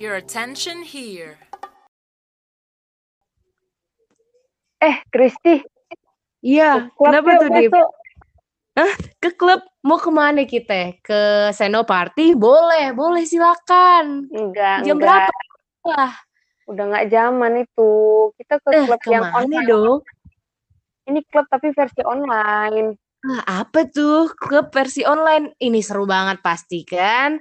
Your attention here. Eh, Kristi. Iya, kenapa tuh, Dip? Hah? Ke klub? Mau ke mana kita? Ke Senoparty? Boleh, boleh silakan. Enggak, Jam enggak. berapa? Wah, Udah nggak zaman itu. Kita ke eh, klub yang online. dong? Ini klub tapi versi online. Ah, apa tuh? Klub versi online. Ini seru banget pasti kan?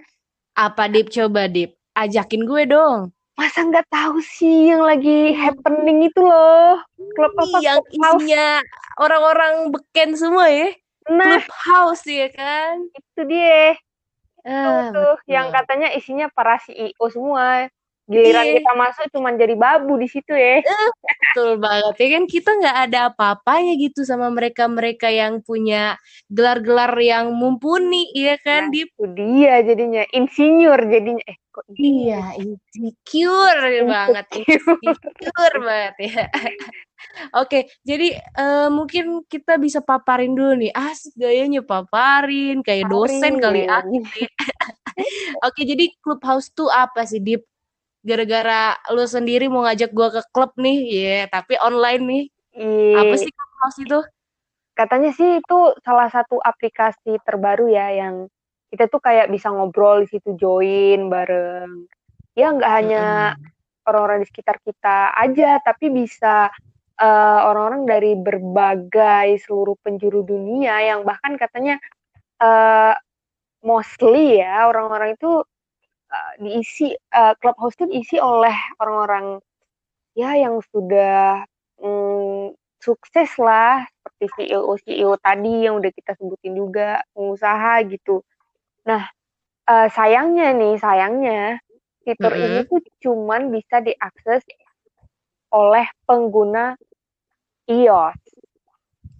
Apa, Dip? Coba, Dip. Ajakin gue dong. Masa nggak tahu sih yang lagi happening itu loh. Klub apa? Yang Klub house. isinya orang-orang beken semua ya. Nah, Klub house ya kan? itu dia. Ah, tuh betul. yang katanya isinya para CEO semua. Giliran Iya. kita masuk cuman jadi babu di situ ya. Betul banget ya kan kita nggak ada apa-apanya gitu sama mereka-mereka yang punya gelar-gelar yang mumpuni ya kan Nah, Dip? Itu dia jadinya insinyur jadinya. Eh, kok Iya, insecure banget, Insecure. insecure banget ya. Oke, jadi eh, mungkin kita bisa paparin dulu nih. Asik gayanya paparin, kayak dosen kali Paparin. asik ya. Oke, jadi Clubhouse tuh apa sih, Dip? Gara-gara lu sendiri mau ngajak gua ke klub nih, ya, tapi online nih. Iya. Apa sih Clubhouse itu? Katanya sih itu salah satu aplikasi terbaru ya yang kita tuh kayak bisa ngobrol di situ join bareng. Ya nggak hanya orang-orang di sekitar kita aja, tapi bisa eh, orang-orang dari berbagai seluruh penjuru dunia yang bahkan katanya eh, mostly ya orang-orang itu eh, diisi eh, clubhouse itu diisi oleh orang-orang ya yang sudah mm, sukses lah seperti CEO CEO tadi yang udah kita sebutin juga pengusaha gitu. Nah eh, sayangnya nih sayangnya fitur Mm-mm. ini tuh cuman bisa diakses oleh pengguna iOS.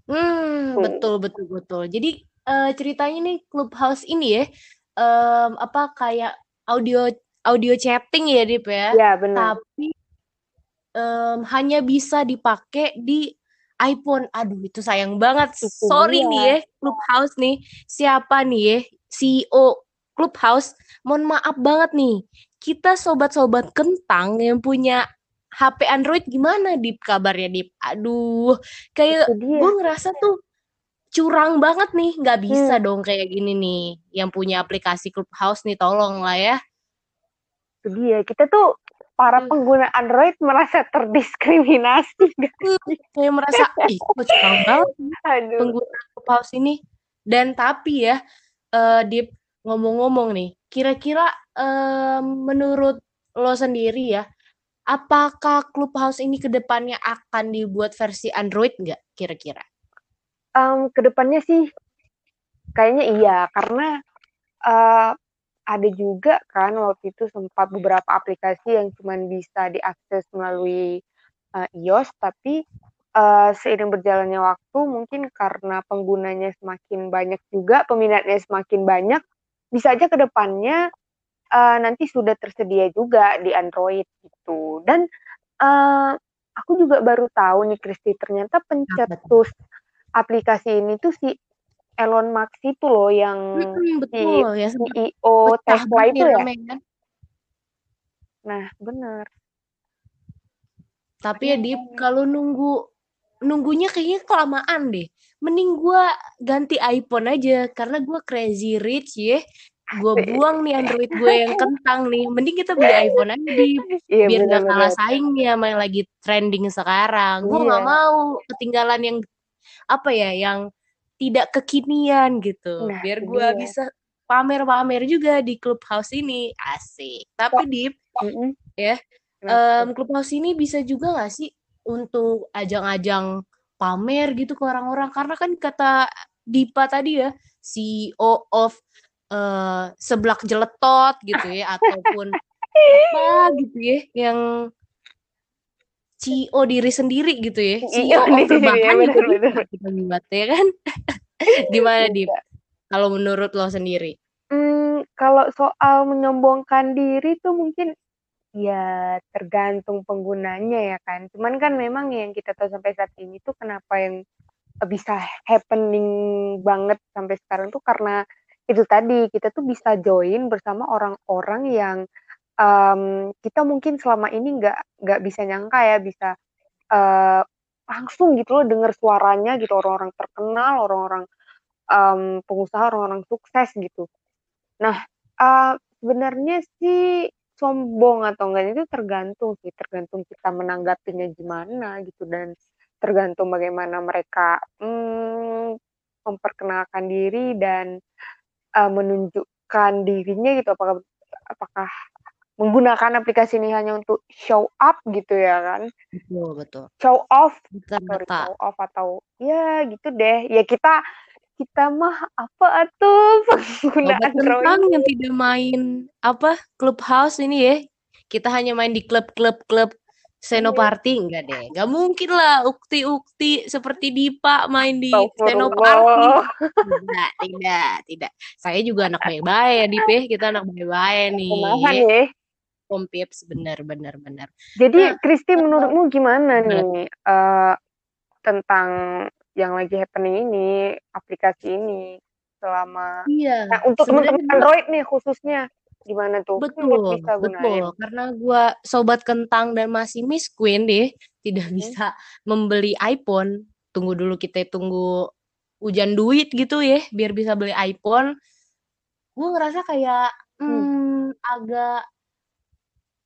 Hmm, Tuh. betul betul betul. Jadi eh, ceritanya nih Clubhouse ini ya, em, apa kayak audio audio chatting ya, Dip ya. Ya benar. Tapi em, hanya bisa dipakai di iPhone. Aduh, itu sayang banget. Itu Sorry dia. nih ya, Clubhouse nih. Siapa nih ya? CEO Clubhouse. Mohon maaf banget nih. Kita sobat-sobat kentang yang punya HP Android gimana, Dip? Kabarnya, Dip? Aduh, kayak gue ngerasa tuh curang banget nih. Nggak bisa Hmm. dong kayak gini nih. Yang punya aplikasi Clubhouse nih, tolong lah ya. Itu dia. Kita tuh para Hmm. pengguna Android merasa terdiskriminasi. Kayak merasa, ih kok curang banget Aduh. pengguna Clubhouse ini. Dan tapi ya, eh Dip, ngomong-ngomong nih, kira-kira eh, menurut lo sendiri ya, apakah Clubhouse ini ke depannya akan dibuat versi Android nggak kira-kira? Em, ke depannya sih kayaknya iya karena eh, ada juga kan waktu itu sempat beberapa aplikasi yang cuma bisa diakses melalui eh, iOS tapi eh, seiring berjalannya waktu mungkin karena penggunanya semakin banyak juga peminatnya semakin banyak bisa aja ke depannya eh, nanti sudah tersedia juga di Android gitu. Dan eh, aku juga baru tahu nih Kristi ternyata pencetus aplikasi ini tuh si Elon Musk itu loh yang Hmm, betul ya sempat CEO Tesla itu ya. kan. Nah, benar. Tapi ya Dip, kalau nunggu nunggunya kayaknya kelamaan deh. Mending gua ganti iPhone aja karena gua crazy rich ya. Gua Asik. buang nih Android gue yang kentang nih. Mending kita beli iPhone aja Dip. Iya Biar nggak kalah benar-benar. saing nih sama yang lagi trending sekarang. Gua nggak Iya. mau ketinggalan yang apa ya, yang tidak kekinian gitu. Nah, Biar dia. bisa pamer-pamer juga di Clubhouse ini. Asik. Tapi Mm-mm. ya? Em, Clubhouse ini bisa juga nggak sih untuk ajang-ajang pamer gitu ke orang-orang? Karena kan kata Dipa tadi ya, CEO of eh, seblak jeletot gitu ya, ataupun apa gitu ya, yang CEO diri sendiri gitu ya, Iya, CEO of diri, rebahan ya, kita buat ya kan? Gimana? Iya. Kalau menurut lo sendiri? Hmm, kalau soal menyombongkan diri tuh mungkin ya tergantung penggunanya ya kan. Cuman kan memang yang kita tahu sampai saat ini tuh kenapa yang bisa happening banget sampai sekarang tuh karena itu tadi kita tuh bisa join bersama orang-orang yang um, kita mungkin selama ini nggak nggak bisa nyangka ya bisa uh, langsung gitu loh dengar suaranya gitu orang-orang terkenal orang-orang um, pengusaha orang-orang sukses gitu. Nah uh, sebenarnya sih sombong atau enggak itu tergantung sih tergantung kita menanggapinya gimana gitu dan tergantung bagaimana mereka hmm, memperkenalkan diri dan uh, menunjukkan dirinya gitu. Apakah apakah menggunakan aplikasi ini hanya untuk show up gitu ya kan? Betul betul. Show off? Sorry, show off atau ya gitu deh. Ya kita kita mah apa atuh pengguna Sobat Android yang tidak main apa clubhouse ini ya. Kita hanya main di klub-klub klub Senoparty enggak deh. Enggak mungkin lah ukti-ukti seperti Dipa main di Senoparty. Tidak tidak tidak. Saya juga anak baik-baik ya Dip ya. Kita anak baik-baik nih Om Pips benar benar benar jadi Nah, Kristi menurutmu gimana nih eh, tentang yang lagi happening ini aplikasi ini selama iya nah, untuk teman-teman Android nih khususnya gimana tuh Kan Betul, gunain betul. Karena gua sobat kentang dan masih Miss Queen deh, tidak Hmm. bisa membeli iPhone. Tunggu dulu kita tunggu hujan duit gitu ya, biar bisa beli iPhone. Gue ngerasa kayak hmm, agak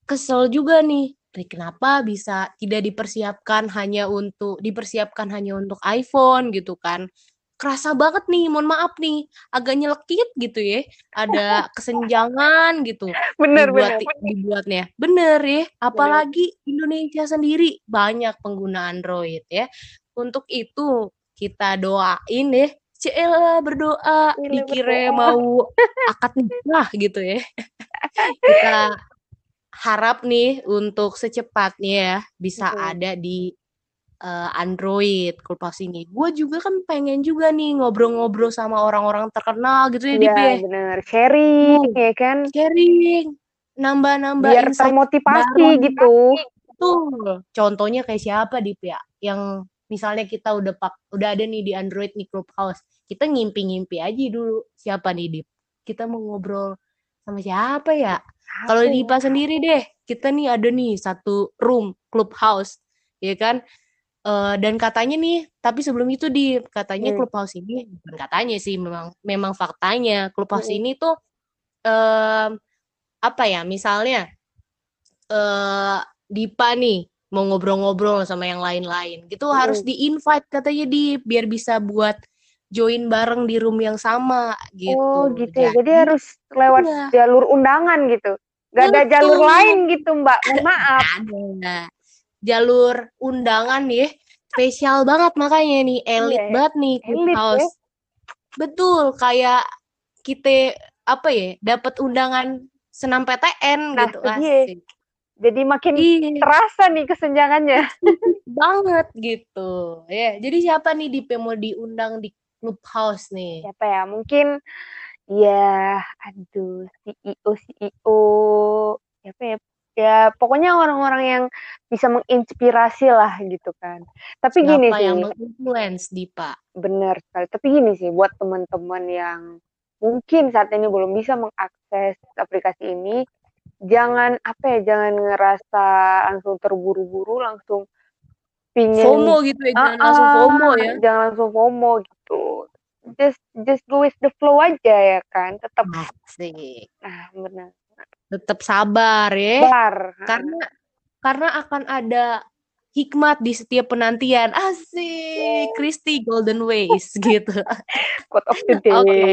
kesel juga nih. Nih, Kenapa bisa tidak dipersiapkan hanya untuk dipersiapkan hanya untuk iPhone gitu kan? Kerasa banget nih, mohon maaf nih, agak nyelekit gitu ya. Ada kesenjangan gitu bener dibuat bener dibuatnya. Bener ya, apalagi Indonesia sendiri banyak pengguna Android ya. Untuk itu kita doain ya. Cela berdoa Cela dikira berdoa. mau akad nikah gitu ya. kita harap nih untuk secepatnya ya bisa Betul. ada di eh, Android Clubhouse ini. Gue juga kan pengen juga nih ngobrol-ngobrol sama orang-orang terkenal gitu ya, Iya ya. bener sharing Tuh. ya kan Sharing, nambah-nambah biar termotivasi baru. gitu Betul. Contohnya kayak siapa Dip ya? Yang misalnya kita udah pak udah ada nih di Android nih Clubhouse. Kita ngimpi-ngimpi aja dulu siapa nih Dip. Kita mau ngobrol sama siapa ya? Kalau Apa ya? Dipa sendiri deh, kita nih ada nih satu room Clubhouse, ya kan? Eh, dan katanya nih, tapi sebelum itu di katanya Hmm. Clubhouse ini bukan katanya sih memang memang faktanya Clubhouse Mm-mm. ini tuh em, apa ya? Misalnya eh Dipa nih mau ngobrol-ngobrol sama yang lain-lain, gitu Mm-mm. harus di-invite katanya di biar bisa buat join bareng di room yang sama gitu. oh gitu ya. Jadi jadi harus lewat iya. jalur undangan gitu. Gak ada jalur Betul. lain gitu mbak. Maaf. ada jalur undangan nih spesial banget makanya nih. Elit Iya, banget nih elit Clubhouse. Ya. betul kayak kita apa ya dapat undangan senam PTN Nah, gitu asik. Jadi makin Iya, terasa nih kesenjangannya. Banget gitu. Ya jadi siapa nih di mau diundang di Clubhouse nih. Siapa ya? Mungkin ya aduh CEO CEO siapa ya? Ya pokoknya orang-orang yang bisa menginspirasi lah gitu kan. Tapi gini siapa sih. yang menginfluence Dipa? Benar sekali. Tapi gini sih buat teman-teman yang mungkin saat ini belum bisa mengakses aplikasi ini jangan apa ya jangan ngerasa langsung terburu-buru langsung pingin FOMO gitu ya jangan Ah, langsung ah, FOMO ya. jangan langsung FOMO gitu just just go with the flow aja ya kan? Tetap asik. Nah benar tetap sabar ya. Bar karena karena akan ada hikmat di setiap penantian. Asik Christy Golden Ways gitu. Quote of the day. Oke.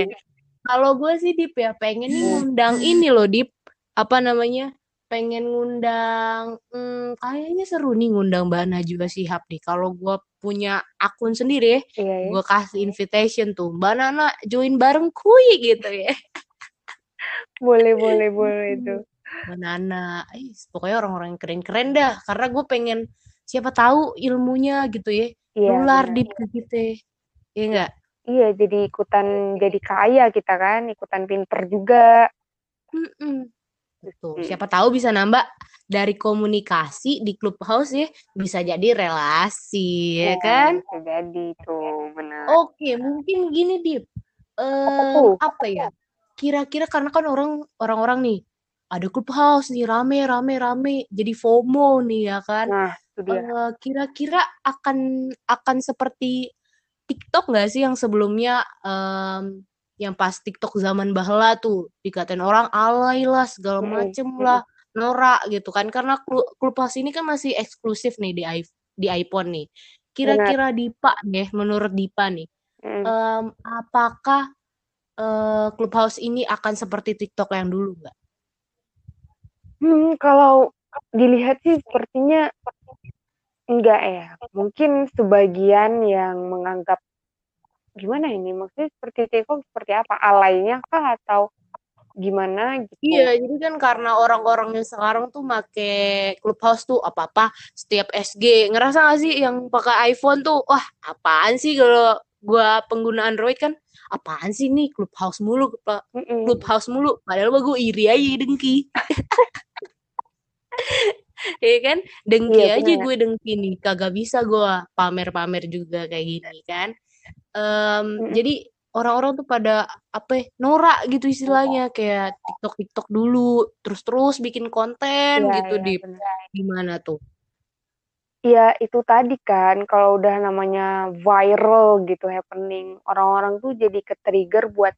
Kalau gue sih Dip ya pengen nih ngundang ini loh Dip. Apa namanya? Pengen ngundang hmm, kayaknya seru nih ngundang Mbak Najwa Shihab nih. Kalau gue punya akun sendiri ya iya ya. gue kasih invitation tuh Mbak Nana join bareng kui gitu ya boleh boleh boleh itu Mbak Nana, eh, pokoknya orang-orang yang keren-keren dah. Karena gue pengen siapa tahu ilmunya gitu ya, iya nular di ke kita. Iya enggak? iya jadi ikutan jadi kaya kita kan ikutan pinter juga Mm-mm. Betul. Hmm. Siapa tahu bisa nambah dari komunikasi di clubhouse ya, bisa jadi relasi, ya kan? bisa jadi tuh benar Oke, mungkin gini Dip. Em, tuh? apa ya? Kira-kira karena kan orang orang-orang nih ada clubhouse nih rame rame rame jadi FOMO nih ya kan Nah. Eh, kira-kira akan akan seperti TikTok nggak sih yang sebelumnya em, yang pas TikTok zaman bahla tuh dikatain orang alay lah segala Mm-mm, macem mm-mm. lah norak gitu kan karena Clu- Clubhouse ini kan masih eksklusif nih di di iPhone nih kira-kira Dipa nih menurut Dipa nih em, apakah eh, Clubhouse ini akan seperti TikTok yang dulu nggak? Hmm, kalau dilihat sih sepertinya enggak ya. Mungkin sebagian yang menganggap gimana ini? Maksudnya seperti TikTok seperti apa? Alaynya kah atau gimana gitu? Iya, jadi kan karena orang-orang yang sekarang tuh make Clubhouse tuh apa-apa setiap SG. Ngerasa gak sih yang pakai iPhone tuh, wah apaan sih kalau gua pengguna Android kan, apaan sih nih Clubhouse mulu. Clubhouse mulu. Padahal mah gue iri aja dengki. Iya kan? Dengki Iya, aja gue dengki nih. Kagak bisa gua pamer-pamer juga kayak gini kan. Em, Mm-mm. jadi orang-orang tuh pada apa ya, norak gitu istilahnya kayak TikTok TikTok dulu terus-terus bikin konten Iya, gitu iya, di gimana tuh? Ya itu tadi kan kalau udah namanya viral gitu happening orang-orang tuh jadi ke-trigger buat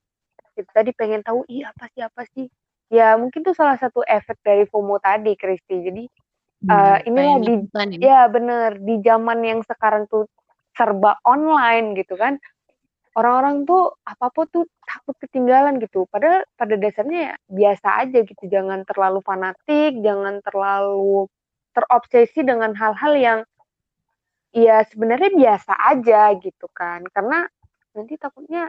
itu tadi pengen tahu ih apa sih apa sih ya mungkin tuh salah satu efek dari FOMO tadi Kristi jadi eh, inilah pengen di ikutan ya. ya bener di zaman yang sekarang tuh serba online gitu kan orang-orang tuh apa-apa tuh takut ketinggalan gitu. Padahal pada dasarnya ya biasa aja gitu jangan terlalu fanatik jangan terlalu terobsesi dengan hal-hal yang ya sebenarnya biasa aja gitu kan. Karena nanti takutnya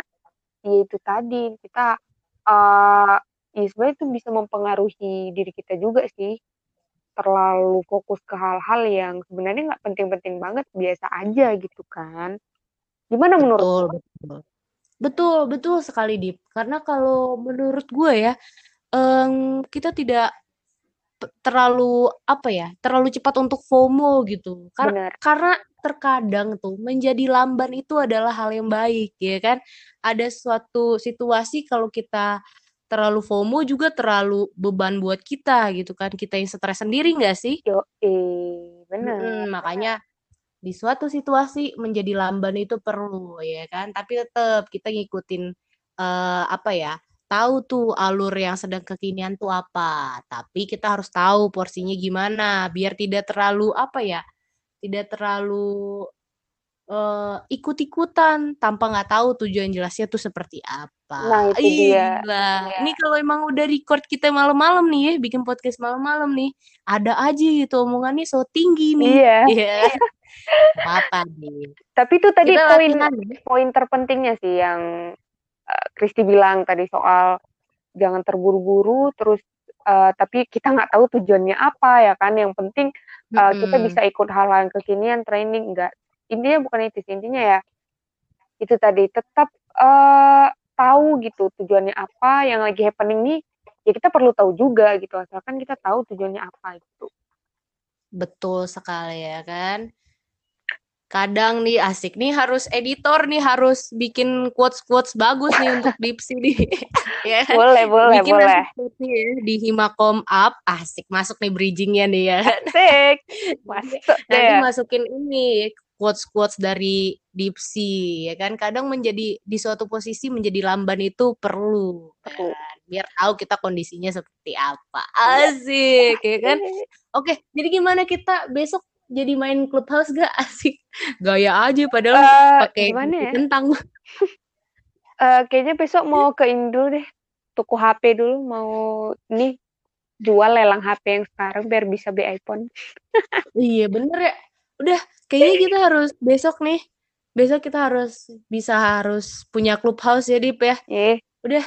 ya itu tadi kita eh ya itu bisa mempengaruhi diri kita juga sih terlalu fokus ke hal-hal yang sebenarnya nggak penting-penting banget biasa aja gitu kan gimana menurut Betul, betul. Betul, betul sekali Dip. Karena kalau menurut gue ya, em, kita tidak terlalu apa ya, terlalu cepat untuk FOMO gitu. Karena karena terkadang tuh menjadi lamban itu adalah hal yang baik, ya kan? Ada suatu situasi kalau kita terlalu FOMO juga terlalu beban buat kita gitu kan. Kita yang stres sendiri nggak sih? yo eh benar Mm-mm, makanya di suatu situasi menjadi lamban itu perlu ya kan tapi tetap kita ngikutin eh, apa ya tahu tuh alur yang sedang kekinian tuh apa tapi kita harus tahu porsinya gimana biar tidak terlalu apa ya tidak terlalu eh, ikut-ikutan tanpa nggak tahu tujuan jelasnya tuh seperti apa nah itu Ih, dia. Ini kalau emang udah record kita malam-malam nih ya, bikin podcast malam-malam nih, ada aja gitu omongannya so tinggi nih. iya Iya. Apa nih? tapi itu tadi Kita poin latihan ya. poin terpentingnya sih yang eh, Kristi bilang tadi soal jangan terburu-buru terus eh, tapi kita nggak tahu tujuannya apa ya kan yang penting eh, kita Mm-mm. bisa ikut hal-hal yang kekinian training enggak intinya bukan itu sih intinya ya itu tadi tetap eh, tahu gitu tujuannya apa yang lagi happening nih ya kita perlu tahu juga gitu asalkan kita tahu tujuannya apa gitu Betul sekali ya kan. Kadang nih asik nih harus editor nih harus bikin quotes-quotes bagus nih untuk Dipsi nih. ya. kan? boleh boleh Bikin boleh quotes-nya ya di Himakom Up, asik masuk nih bridgingnya nih ya. asik masuk Nanti deh masukin ini quotes-quotes dari Dipsi ya kan. Kadang menjadi di suatu posisi menjadi lamban itu perlu kan. Biar tahu kita kondisinya seperti apa. Asik ya kan. Oke, jadi gimana kita besok jadi main clubhouse gak asik? Gaya aja padahal Eh, pakai gimana ya? kentang. Eh, kayaknya besok mau ke Indo deh tuku HP dulu mau nih jual lelang HP yang sekarang biar bisa beli iPhone Iya bener ya. Udah, kayaknya kita harus besok nih. Besok kita harus bisa harus punya clubhouse ya Dip ya. eh Udah,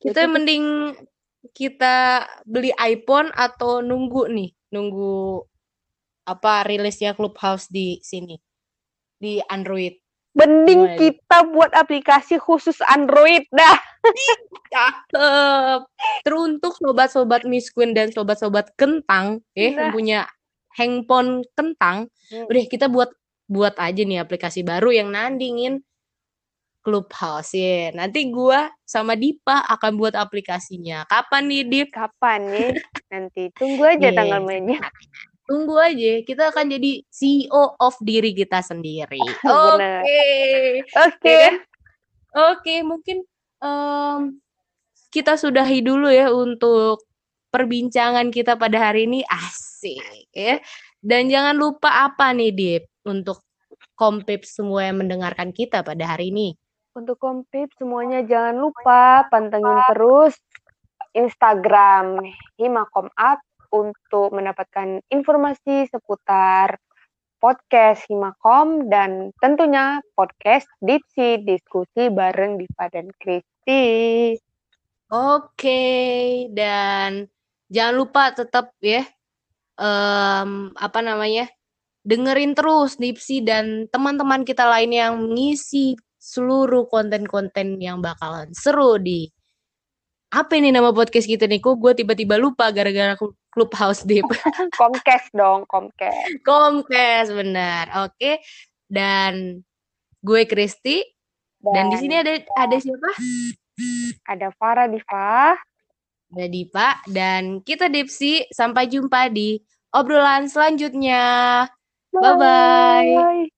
kita Betul. mending kita beli iPhone atau nunggu nih, nunggu apa rilisnya Clubhouse di sini di Android. mending kita buat aplikasi khusus Android dah Cakep. Teruntuk sobat-sobat Miss Queen dan sobat-sobat kentang, eh yang Nah. punya handphone kentang, Hmm. udah kita buat buat aja nih aplikasi baru yang nandingin Clubhouse ya. Nanti gua sama Dipa akan buat aplikasinya. Kapan nih, Dip? Kapan nih? Nanti tunggu aja Nih. tanggal mainnya. Tunggu aja, kita akan jadi CEO of diri kita sendiri. Oke. Oke. kan? Oke, mungkin em, kita sudahi dulu ya untuk perbincangan kita pada hari ini. Asik ya. Dan jangan lupa apa nih, Dip, untuk kompip semua yang mendengarkan kita pada hari ini. Untuk kompip semuanya jangan lupa pantengin terus Instagram Himakom Up untuk mendapatkan informasi seputar podcast Himakom dan tentunya podcast Dipsi diskusi bareng Diva dan Kristi. Oke, dan jangan lupa tetap ya em, apa namanya? dengerin terus Dipsi dan teman-teman kita lain yang mengisi seluruh konten-konten yang bakalan seru di apa ini nama podcast kita nih? Kok gue tiba-tiba lupa gara-gara Clubhouse Dip. Comcast dong, Comcast. Comcast benar. Oke. Dan gue Kristi dan, di sini ada ada siapa? ada Farah Diva. Ada Dipa dan kita Dipsi sampai jumpa di obrolan selanjutnya. Bye-bye. Bye.